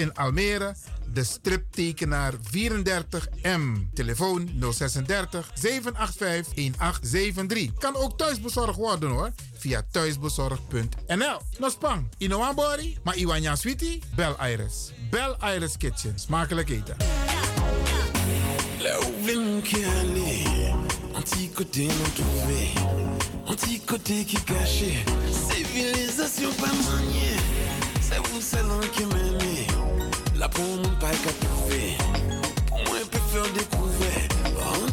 in Almere, de striptekenaar 34M. Telefoon 036 785 1873. Kan ook thuisbezorgd worden hoor. Via thuisbezorgd.nl. Nospang, Inoambori, maar Iwanya Sweetie? Bel Iris. Bel Iris Kitchen. Smakelijk eten. Civilisation pas maniée, c'est vous celle qui m'aimez. La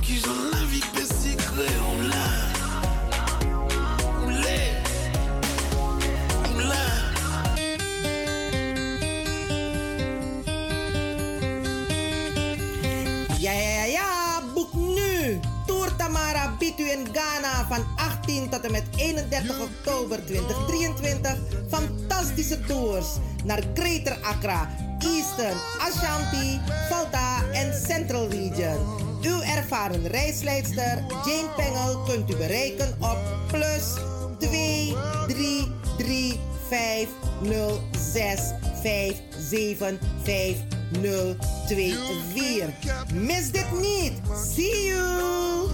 qui j'en la ja, ja, ja, boek nu. Tour Tamara biedt u in Ghana van 18 tot en met 31 oktober 2023 fantastische tours naar Greater Accra, Eastern, Ashanti, Volta en Central Region. Uw ervaren reisleidster Jane Pengel kunt u bereiken op plus 2 3 3 5 0 6 5 7 5 0 2 4. Mis dit niet. See you!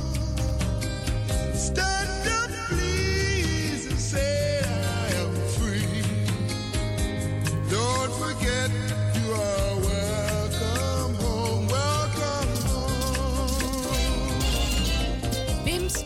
Stand up, please, and say I am free. Don't forget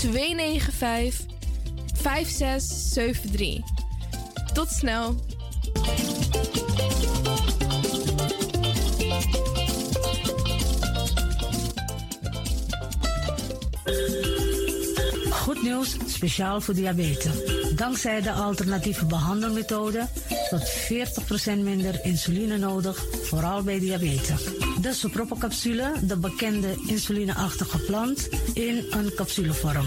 295 5673. Tot snel. Goed nieuws, speciaal voor diabetes. Dankzij de alternatieve behandelmethode tot 40% minder insuline nodig, vooral bij diabetes. De sopropocapsule, de bekende insulineachtige plant, in een capsulevorm.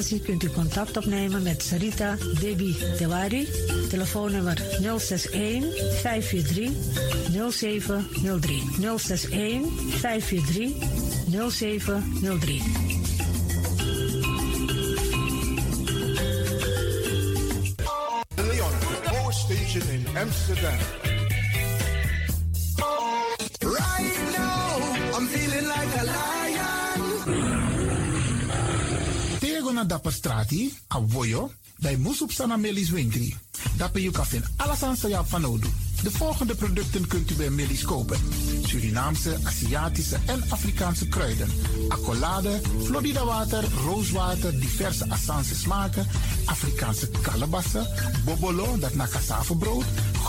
kunt u contact opnemen met Sarita Debi Dewari. Telefoonnummer 061 543 0703. 061 543 0703. Leon, power station in Amsterdam. A na Dapperstrati, Avoyo, bij Moesop Sana Melis Winkri. Dapper je kan alles aan van Odu. De volgende producten kunt u bij Millie's kopen. Surinaamse, Aziatische en Afrikaanse kruiden. Accolade, Florida water, rooswater, diverse Assange smaken. Afrikaanse kalebassen, bobolo, dat na brood,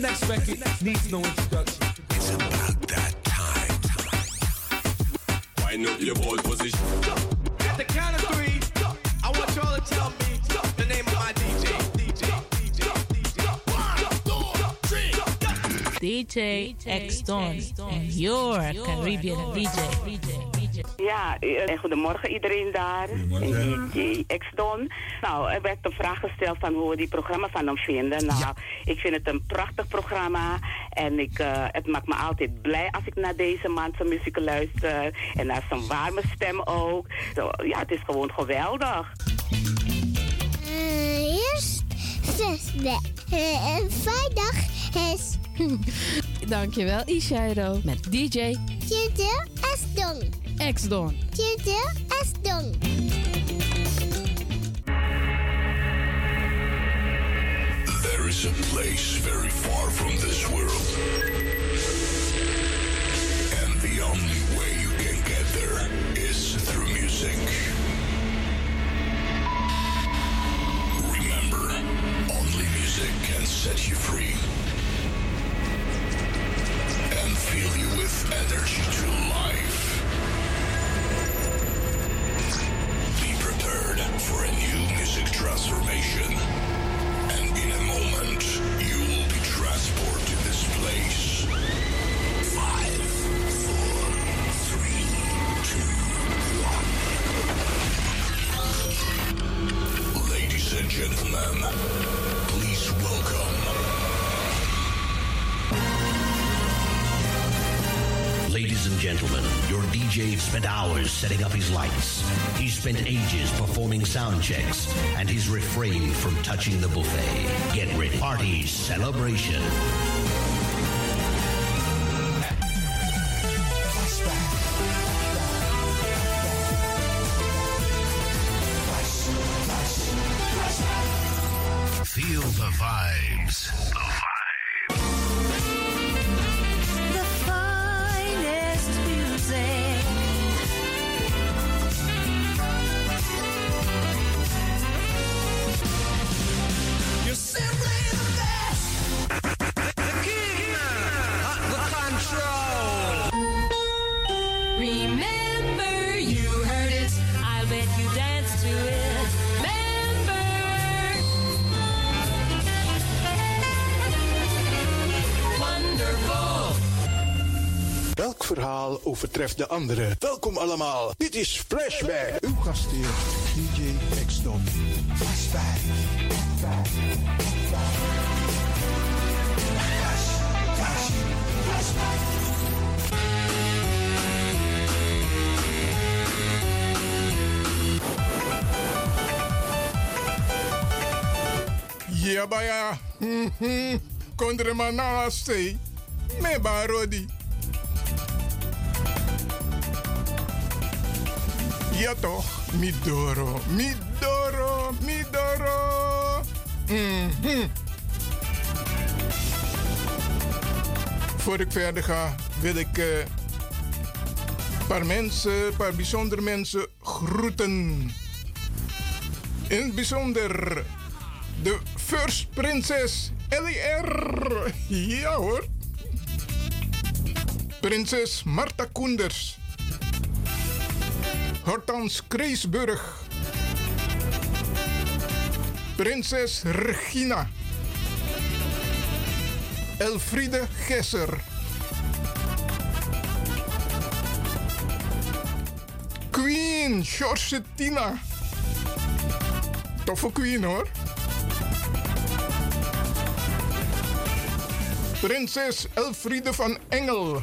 Next record needs no introduction. It's about that time. Wind up your ball position. At the count of three, I want y'all to tell me the name of my DJ. DJ, DJ, DJ. One, two, three. DJ X Don and your Caribbean DJ. DJ. Ja, eh, goedemorgen iedereen daar. In die X-Don. Nou, er werd een vraag gesteld van hoe we die programma van hem vinden. Nou, ik vind het een prachtig programma. En ik, uh, het maakt me altijd blij als ik naar deze man zijn muziek luister. En naar zijn warme stem ook. Zo, ja, het is gewoon geweldig. Uh, eerst zesde. Uh, vrijdag is... Dankjewel, Ishairo. Met DJ... Esdon. X-Don. Tjede Esdon. There is a place very far from this world. And the only way you can get there is through music. Remember, only music can set you free and fill you with energy to life. For a new music transformation. DJ spent hours setting up his lights. He spent ages performing sound checks, and he's refrained from touching the buffet. Get ready. Party celebration. overtreft de andere. Welkom allemaal, dit is Flashback. Uw gastheer, DJ Paxton. Flashback. Flashback. Flashback. Yeah, baya. Mm-hmm. Kondre. Me barodi. Ja toch, Midoro, Midoro, Midoro. Mhm. Voor ik verder ga, wil ik eh, een paar mensen, een paar bijzondere mensen groeten. In het bijzonder de First Prinses LR. Ja hoor. Prinses Marta Koenders. Hortans Kreesburg. Prinses Regina. Elfriede Gesser. Queen Georgetina. Toffe queen hoor. Prinses Elfriede van Engel.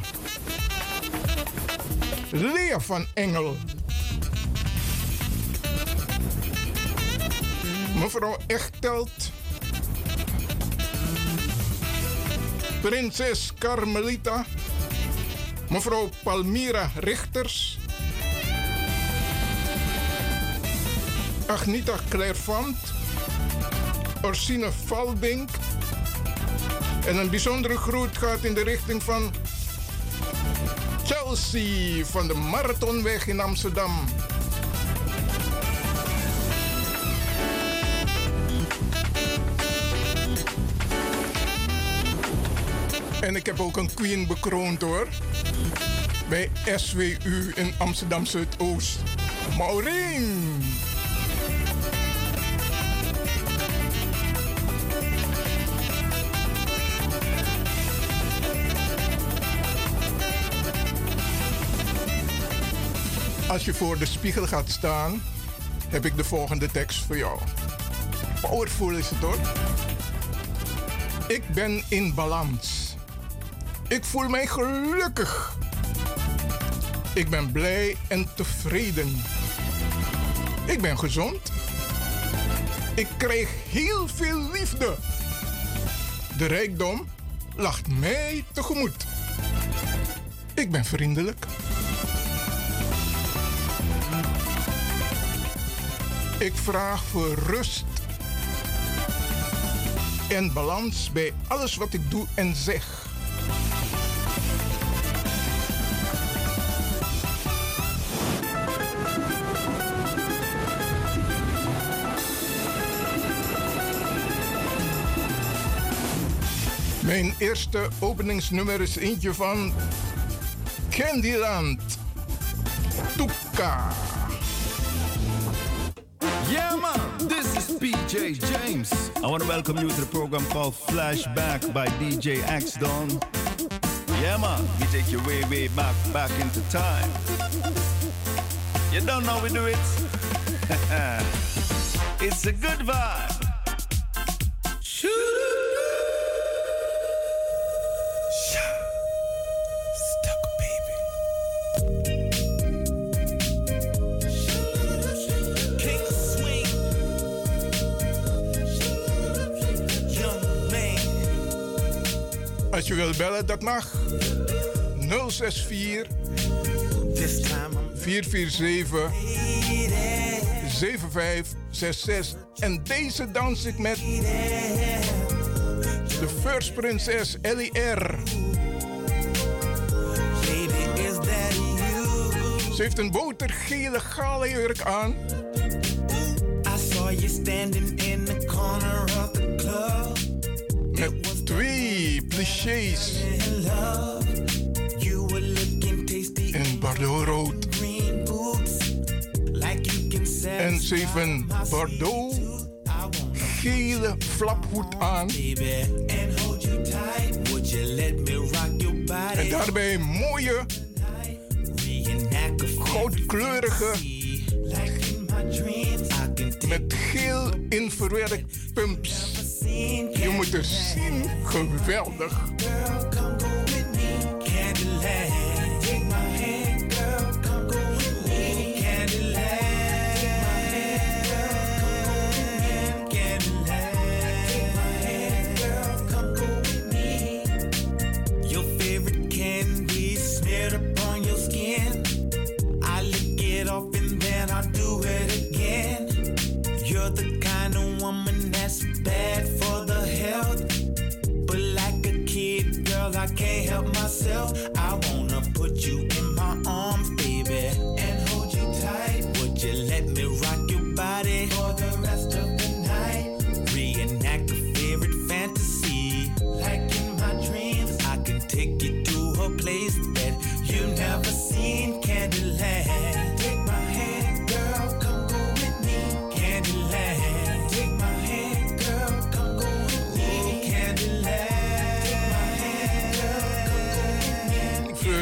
Lea van Engel. Mevrouw Echtelt. Prinses Carmelita. Mevrouw Palmira Richters. Agnita Clairvant. Orsine Valdink. En een bijzondere groet gaat in de richting van Chelsea van de Marathonweg in Amsterdam. En ik heb ook een queen bekroond hoor. Bij SWU in Amsterdam Zuidoost. Maureen. Als je voor de spiegel gaat staan, heb ik de volgende tekst voor jou. Powerful is het hoor. Ik ben in balans. Ik voel mij gelukkig. Ik ben blij en tevreden. Ik ben gezond. Ik krijg heel veel liefde. De rijkdom lacht mij tegemoet. Ik ben vriendelijk. Ik vraag voor rust en balans bij alles wat ik doe en zeg. Mijn eerste openingsnummer is eentje van Candyland. Toeka. Yeah, man, this is PJ James. I want to welcome you to the program called Flashback by DJ X Don. Yeah, man, we take you way, way back, back into time. You don't know we do it? it's a good vibe. Wil bellen, dat mag. 064 447 7566. En deze dans ik met de First Princess Ellie R. Ze heeft een botergele gale jurk aan. I saw you standing in the corner of the club. Met In Bordeaux rood. En ze heeft een Bordeaux gele flaphoed aan. En daarbij mooie goudkleurige met geel in verwerkt pumps. Je moet het zien, geweldig.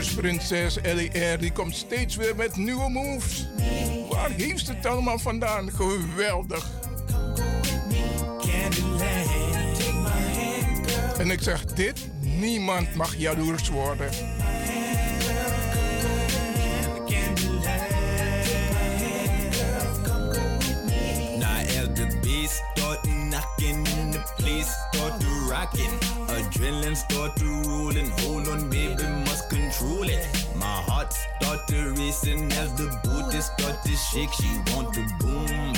Prinses L.E.R. die komt steeds weer met nieuwe moves. Waar heeft het allemaal vandaan? Geweldig. En ik zeg dit, niemand mag jaloers worden. Knocking and the place start to rocking, adrenaline start to rolling. Hold on, baby, must control it. My heart start to racing as the booty start to shake. She want to boom,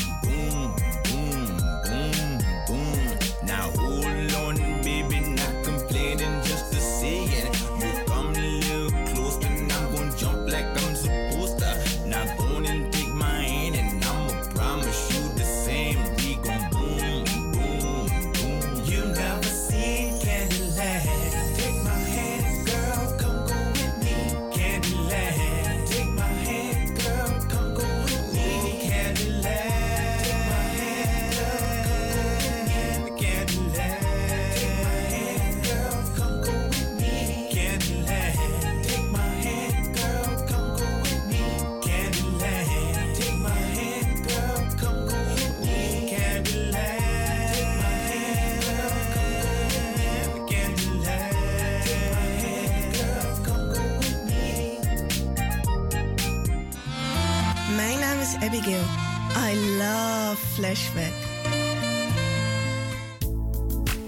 Flashback.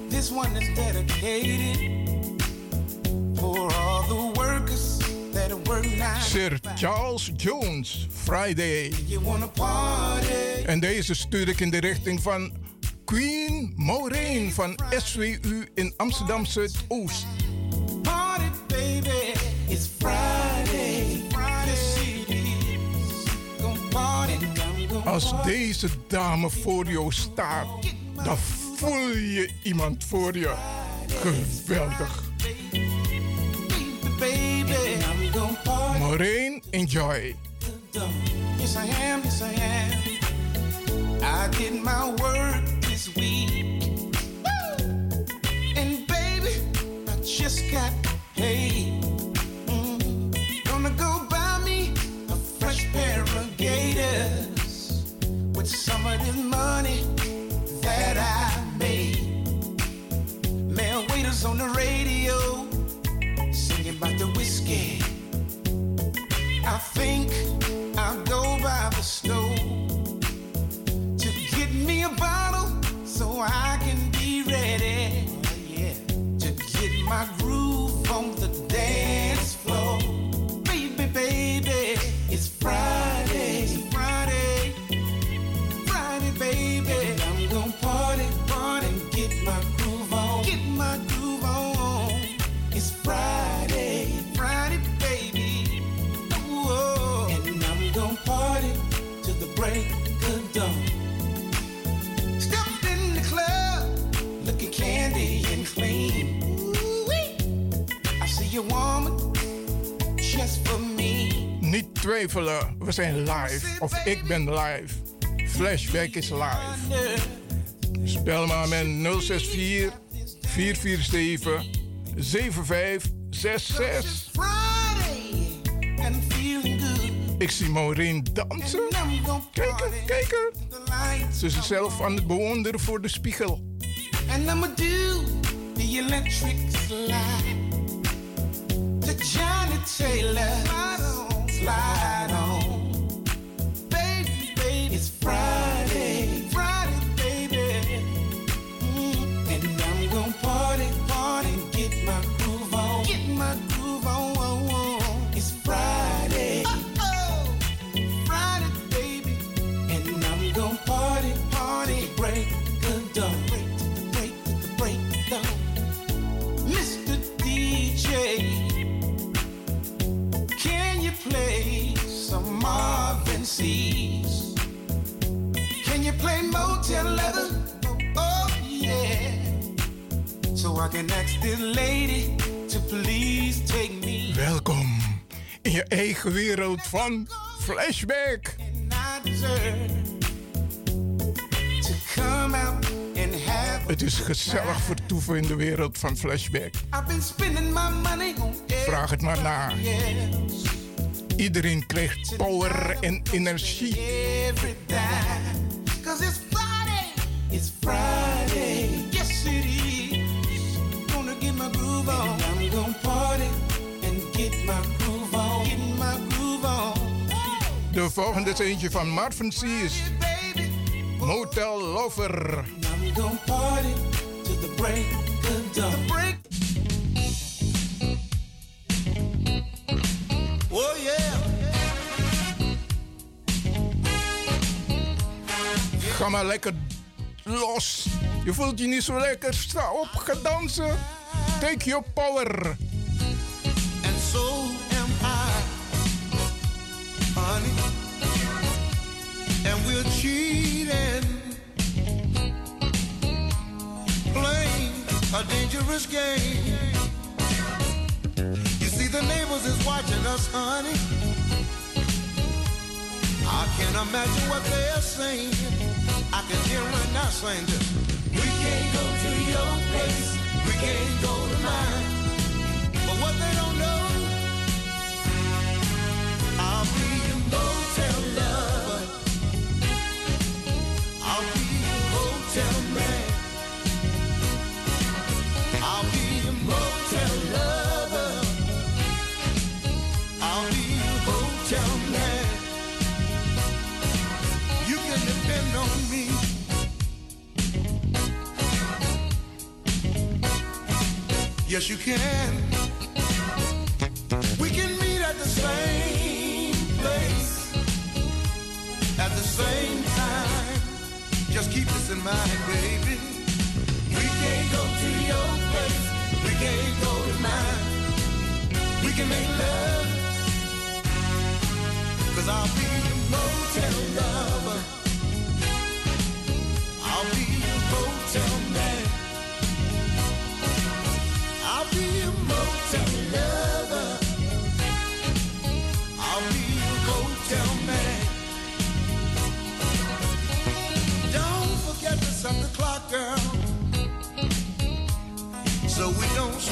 This one is dedicated for all the workers that work now. Sir Charles Jones, Friday. You wanna party? En deze stuur ik in de richting van Queen Maureen van SWU in Amsterdam Zuidoost. Party, baby. It's Friday. Als deze dame voor jou staat, dan voel je iemand voor je. Geweldig. Maureen, enjoy. Yes, I am. Yes, I am. I did my work this week. And baby, I just got paid. Some of this money that I made. Male waiters on the radio singing about the whiskey. I think I'll go by the stove to get me a bottle so I can be ready. To get my Niet twijfelen, we zijn live. Of ik ben live. Flashback is live. Spel maar met 064 447 7566. Friday and feeling good. Ik zie Maureen dansen. Kijk kijk er. Ze is zelf aan het bewonderen voor de spiegel. And do the electric slide. To Johnny Taylor. Slide 10, 11. Oh, yeah. So I can ask this lady to please take me. Welkom in je eigen wereld van Flashback. Het is gezellig vertoeven in de wereld van Flashback. Vraag het maar na. Iedereen krijgt power en energie it's Friday. It's Friday. Yes, it is. Gonna get my groove on. And I'm gonna party and get my groove on. Get my groove on. De volgende is eentje van Marvin Seas. Motel Lover. I'm gonna party to the break of dawn. The break. Oh yeah. Ga maar lekker los. Je voelt je niet zo lekker. Sta op, ga dansen. Take your power. And so am I, honey. And we're cheating, playing a dangerous game. You see, the neighbors is watching us, honey. I can't imagine what they're saying. I can hear them right now saying this. We can't go to your place. We can't go to mine. But what they don't know, I'll be Yes, you can. We can meet at the same place at the same time. Just keep this in mind, baby. We can't go to your place. We can't go to mine. We can make love. Cause I'll be your motel lover.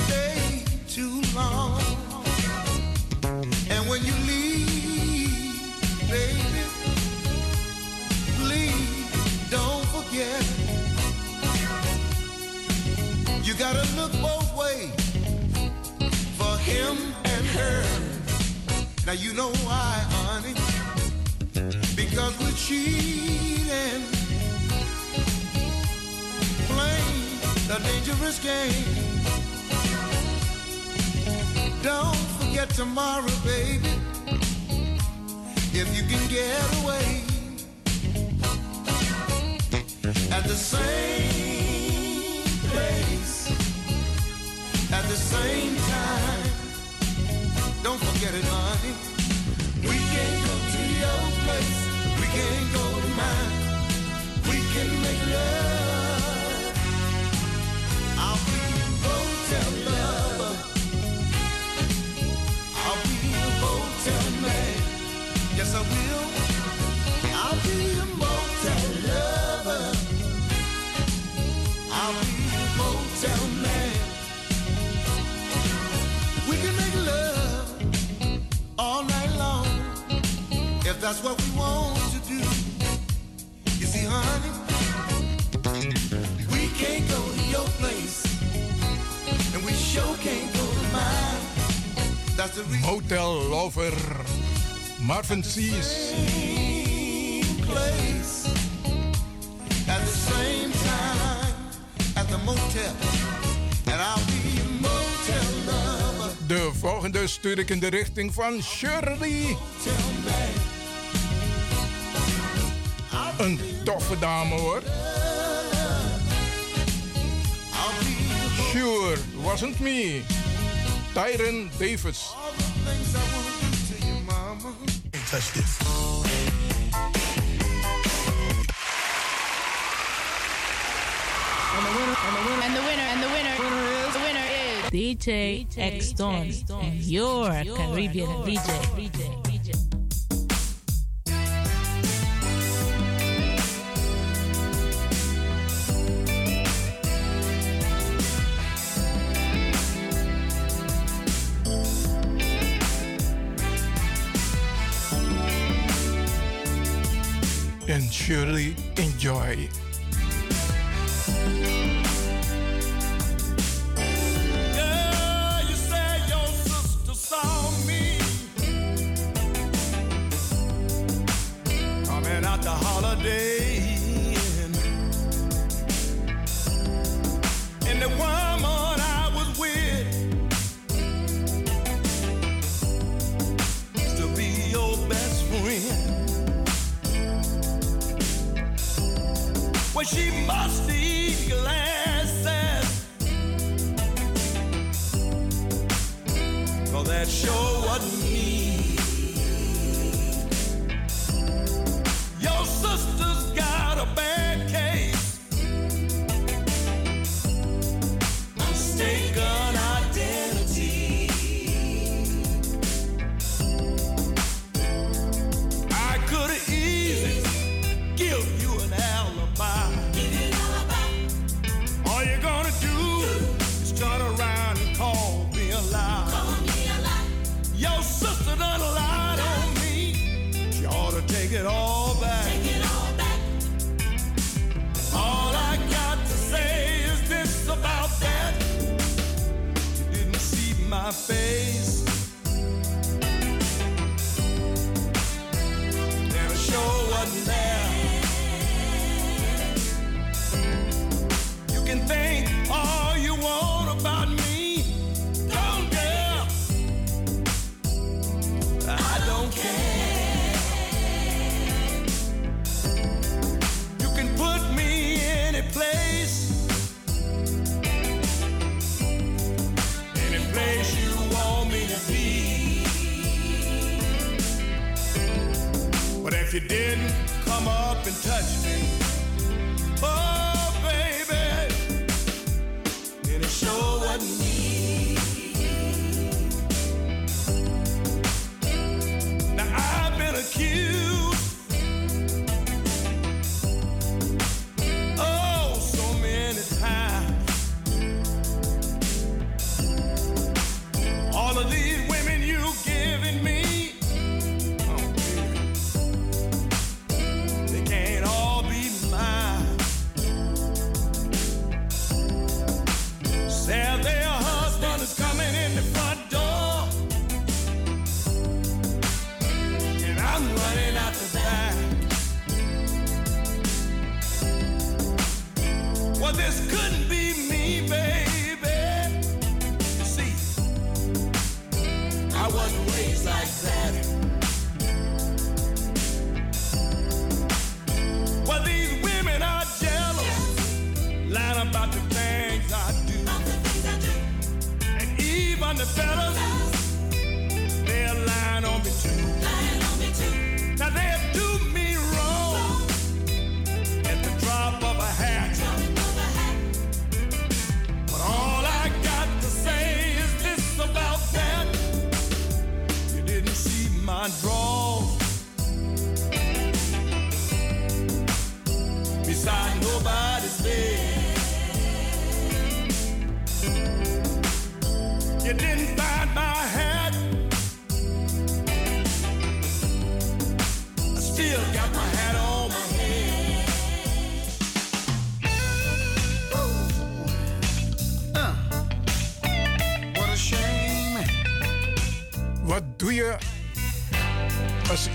Stay too long. And when you leave, baby, please don't forget. You gotta look both ways for him and her. Now you know why, honey? Because we're cheating, playing a dangerous game. Don't forget tomorrow, baby. If you can get away at the same place at the same time. Don't forget it, honey. We can't go to your place. We can't go to mine. We can make love. That's what we want to do. You see, honey, we can't go to your place, and we sure can't go to mine. That's the reason. Motel Lover. Marvin. Same place at the same time at the motel, and I'll be your motel lover. De volgende stuur ik in de richting van Shirley. Een toffe dame hoor. Sure, wasn't me. Tyron Davis. Touch this. And the winner, and the winner, and the winner, winner, is, the winner is DJ, DJ X Dawn, your, your Caribbean DJ. DJ. surely enjoy. that show what me.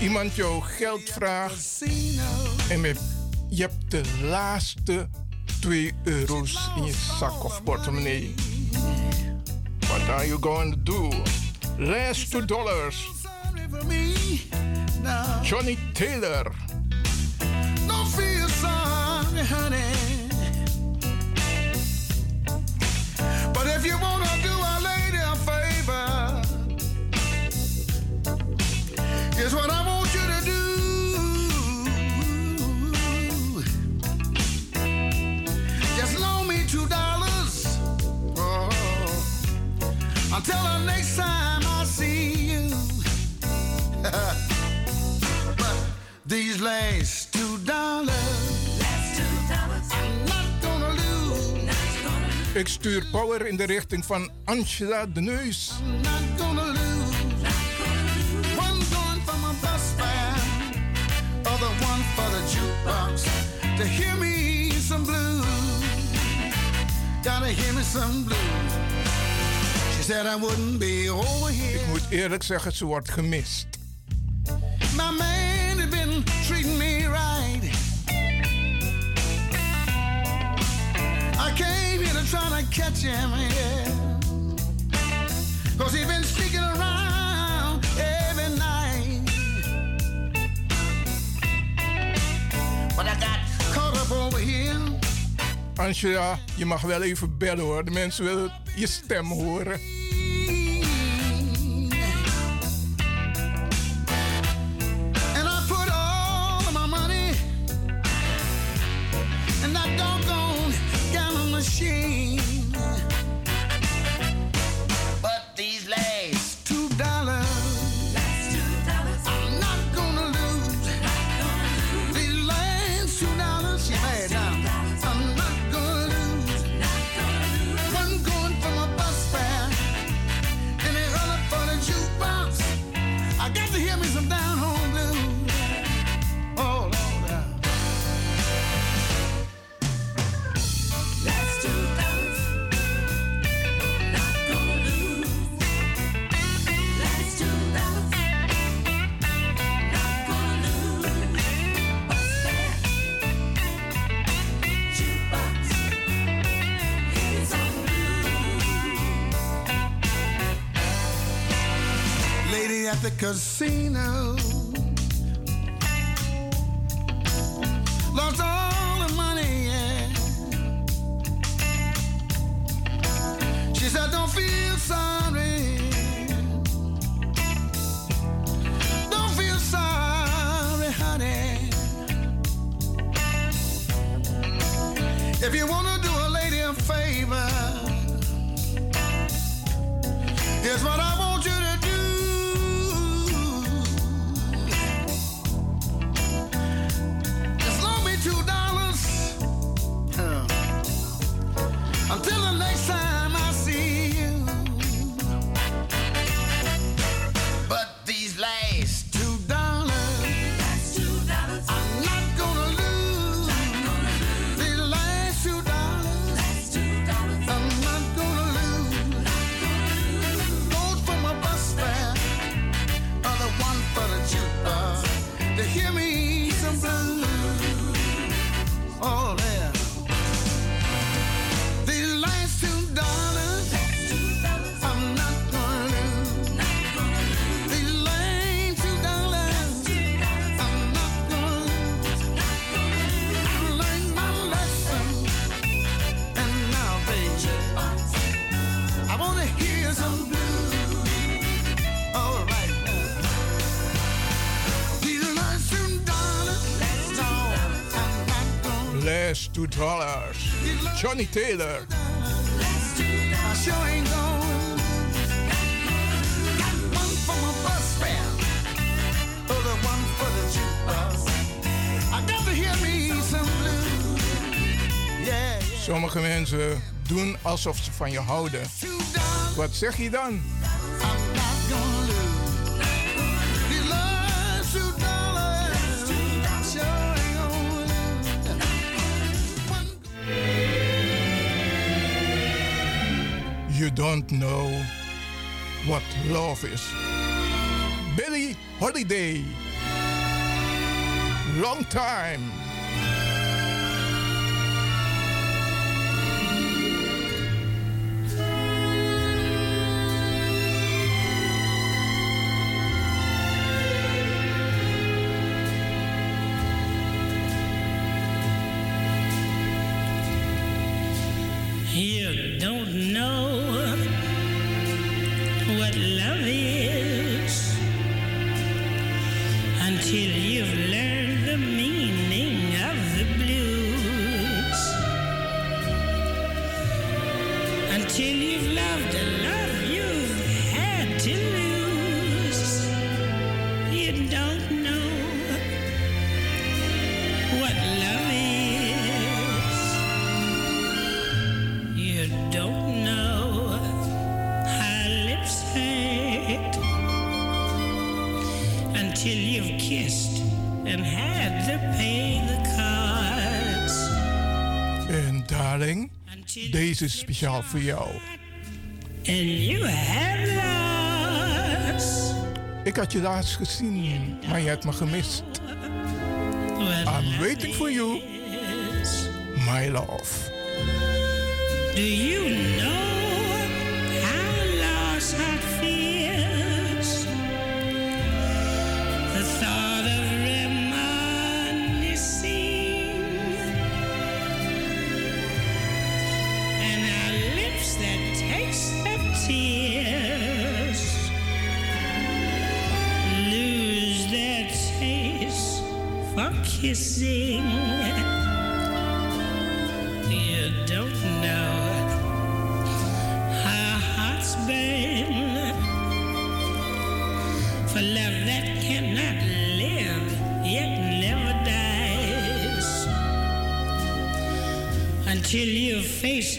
iemand jou geld vraagt en je hebt de laatste 2 euro's in je zak of portemonnee. What are you going to do? Last 2 dollars. Johnny Taylor. No feel sorry, honey. Until the next time I see you. but these last two dollars. I'm not gonna lose. Ik stuur power in de richting van Angela de Neus. Not gonna lose. One going for my bus fare. Other one for the jukebox. To hear me some blues. Gotta hear me some blues. She said I wouldn't be over here. Ik moet eerlijk zeggen, ze wordt gemist. My man had been treating me right. I came here to try to catch him, yeah. Cause he been sneaking around every night. But I got caught up over here. Angela, je mag wel even bellen hoor. De mensen willen je stem the casino Yeah, yeah. Sommige mensen doen alsof ze van je houden. Wat zeg je dan? Don't know what love is. Billy Holiday. Long time. Until you've loved a love is speciaal voor jou. And you have. Ik had je laatst gezien, maar je hebt me gemist. I'm waiting for you, my love. Do you know?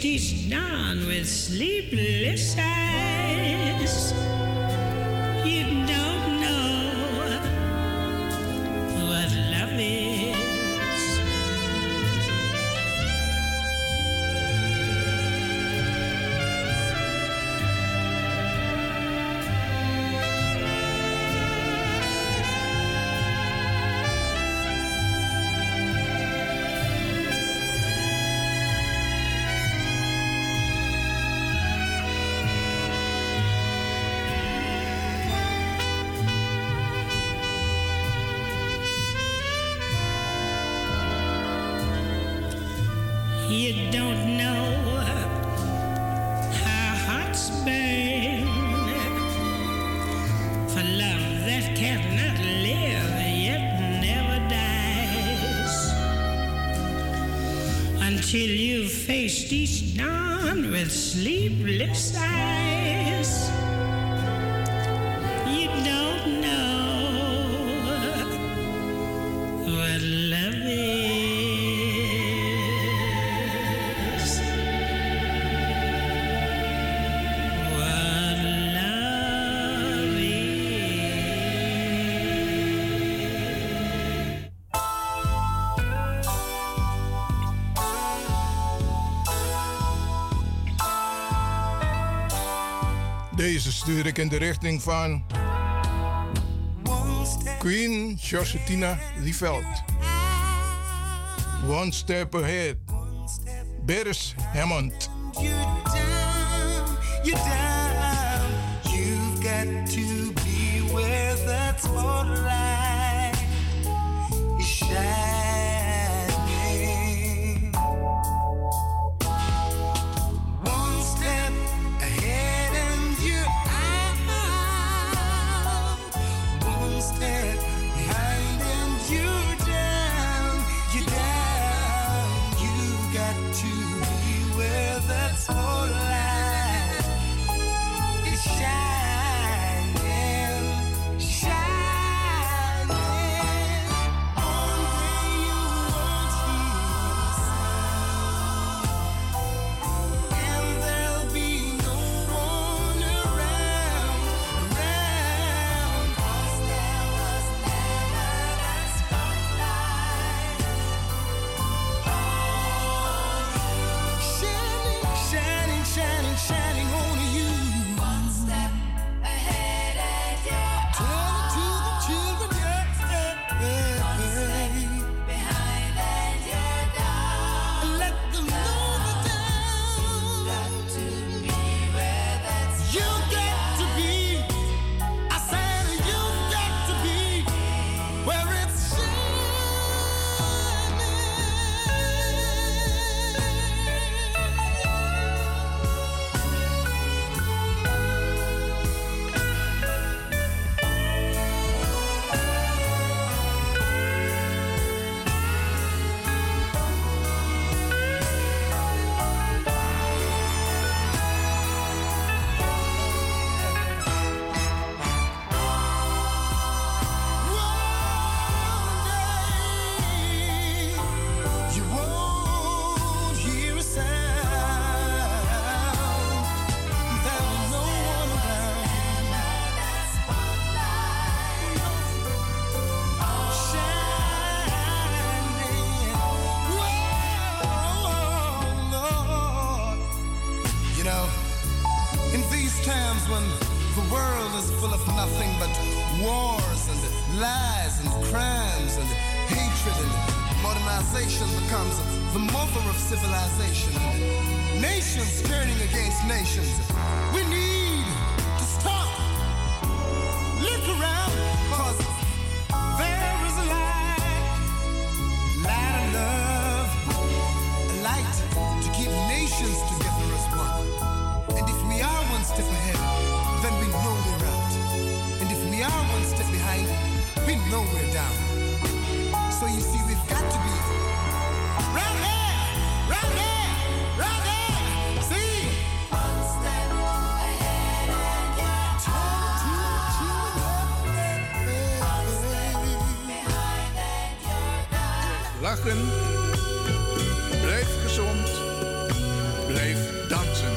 60s Hasty snarn with sleep. Deze stuur ik in de richting van Queen Josetina Liefeld, One Step Ahead. Beres Hammond. was full of nothing but wars and lies and crimes and hatred and modernization becomes the mother of civilization. Nations turning against nations. We need lachen. Blijf gezond. Blijf dansen.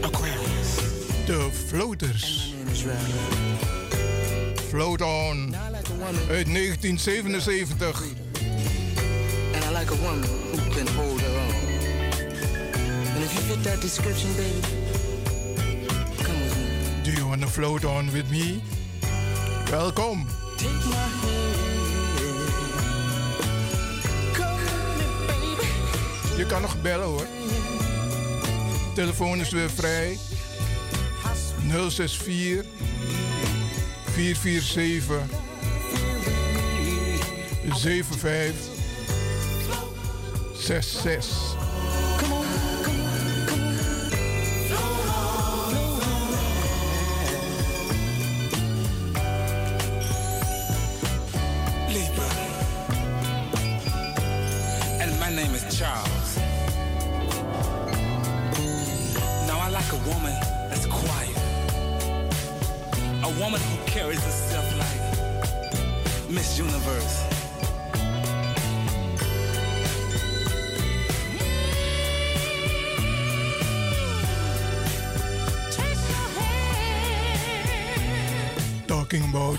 Aquarius. De floaters. Float on. Uit 1977. And I like a woman who can hold her own. And if you fit that description, baby. Do you wanna float on with me? Welkom. Je kan nog bellen hoor. Telefoon is weer vrij. 064 447 75 66.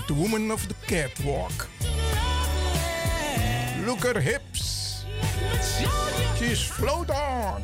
the woman of the catwalk. Look at her hips. She's float on.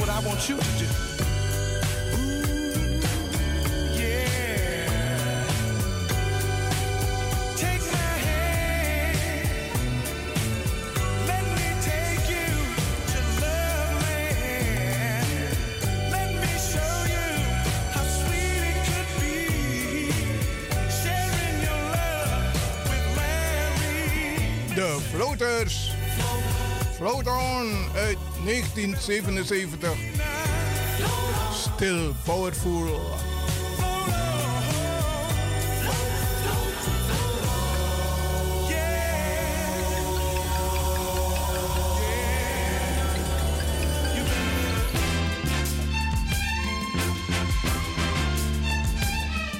what I want you to do. 1977. Still powerful.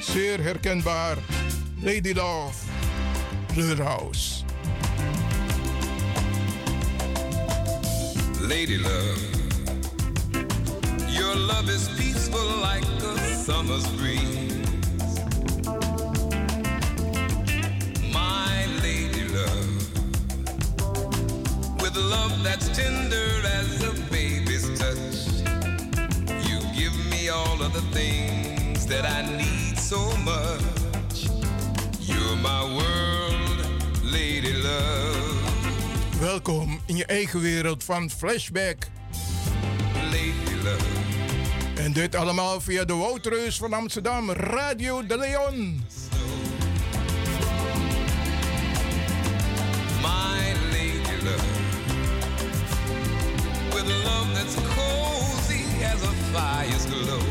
Zeer herkenbaar. Lady Love, Pleurhouse. Lady Love. summer's breeze. My lady love, with love that's tender as a baby's touch, you give me all of the things that I need so much. You're my world, lady love. In eigen wereld van Flashback. En dit allemaal via de Woutreus van Amsterdam, Radio de Leon. My lady love, with love that's cozy as a fire's glow.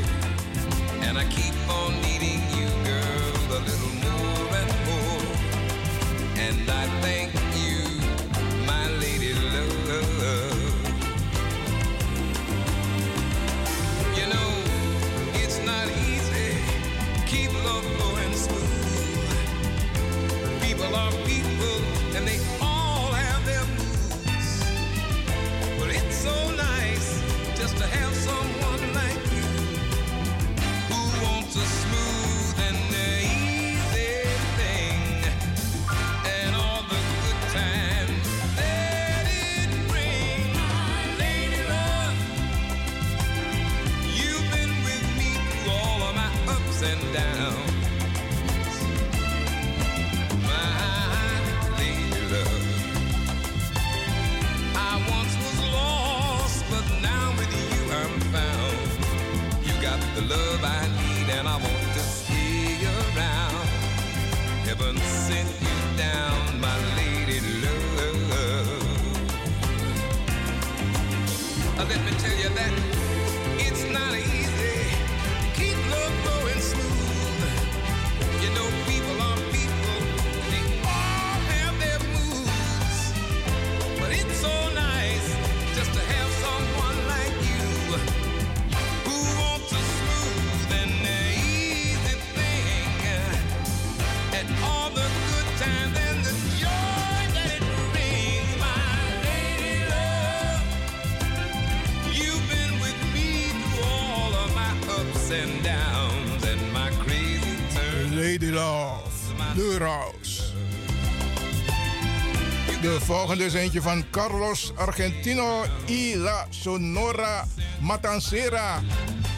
volgende is eentje van Carlos Argentino y la Sonora Matancera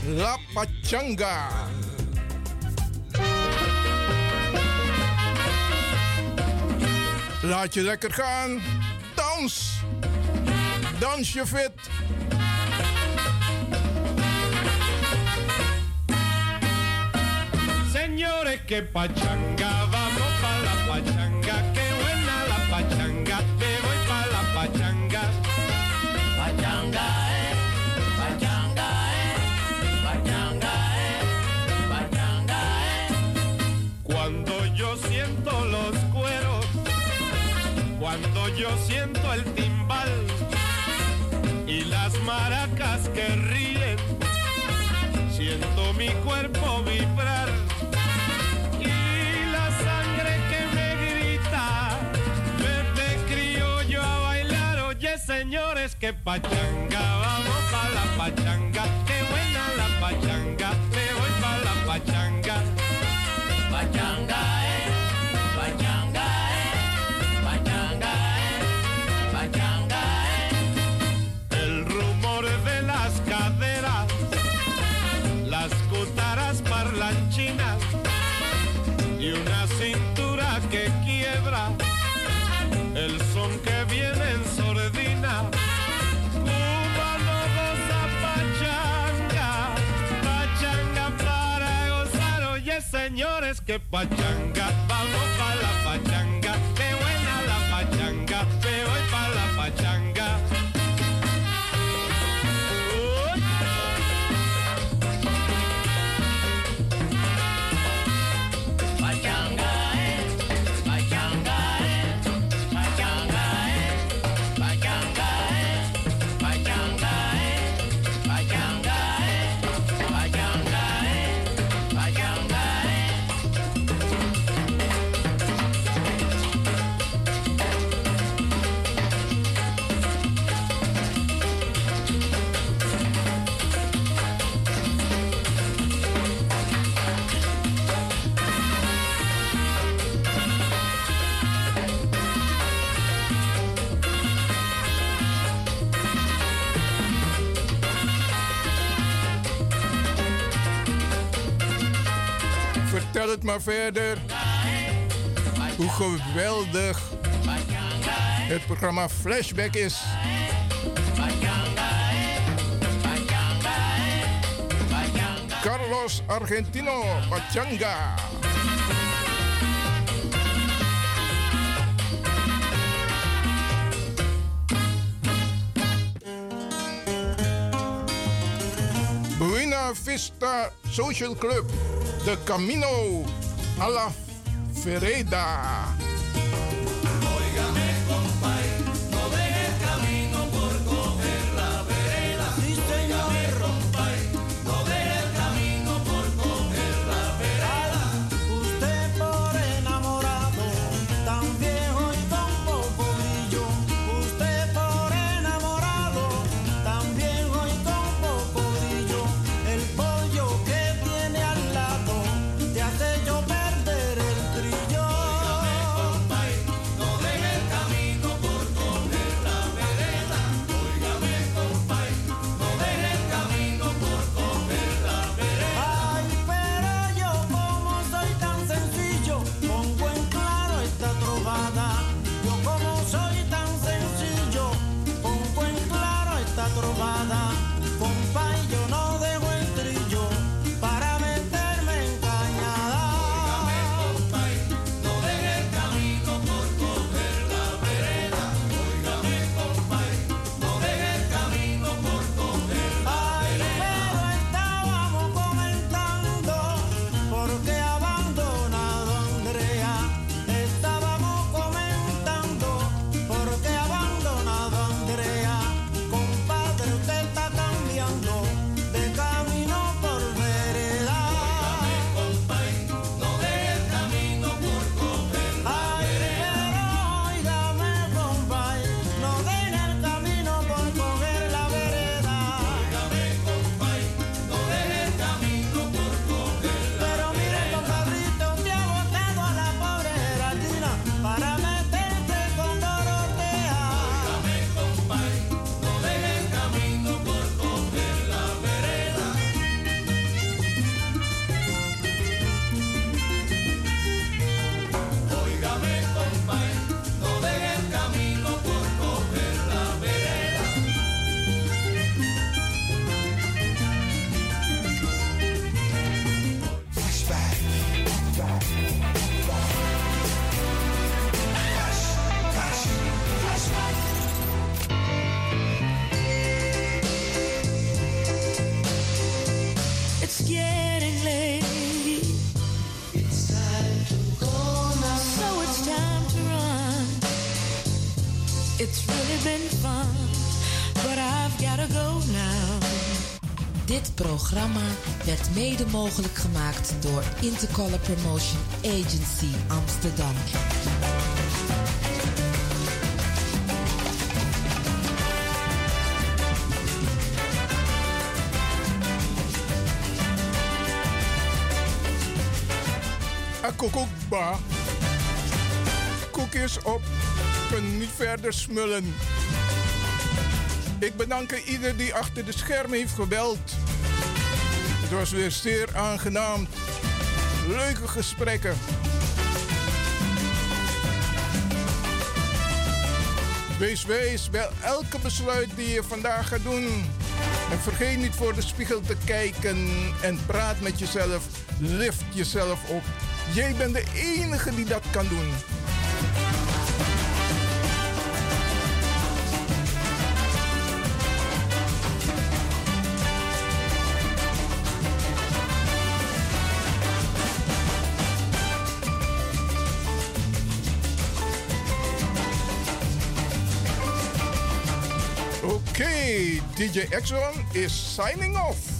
La Pachanga. Laat je lekker gaan. Dans. Dans je fit. Señores, que pachanga, vamos para la pachanga. yo siento el timbal y las maracas que ríen. Siento mi cuerpo vibrar y la sangre que me grita. Vete criollo a bailar, oye señores, que pachanga, vamos pa' la pachanga, que buena la pachanga, me voy pa' la pachanga. Pachanga. es que pachanga, vamos maar verder. Hoe geweldig het programma Flashback is. Carlos Argentino Pachanga. Buena Vista Social Club de Camino alla Ferreira. Het programma werd mede mogelijk gemaakt door Intercolor Promotion Agency Amsterdam. Kokokba. Koekjes op. Kunnen niet verder smullen. Ik bedank ieder die achter de schermen heeft gebeld. Het was weer zeer aangenaam. Leuke gesprekken. Wees wijs bij elke besluit die je vandaag gaat doen. En vergeet niet voor de spiegel te kijken en praat met jezelf. Lift jezelf op. Jij bent de enige die dat kan doen. DJ Exxon is signing off.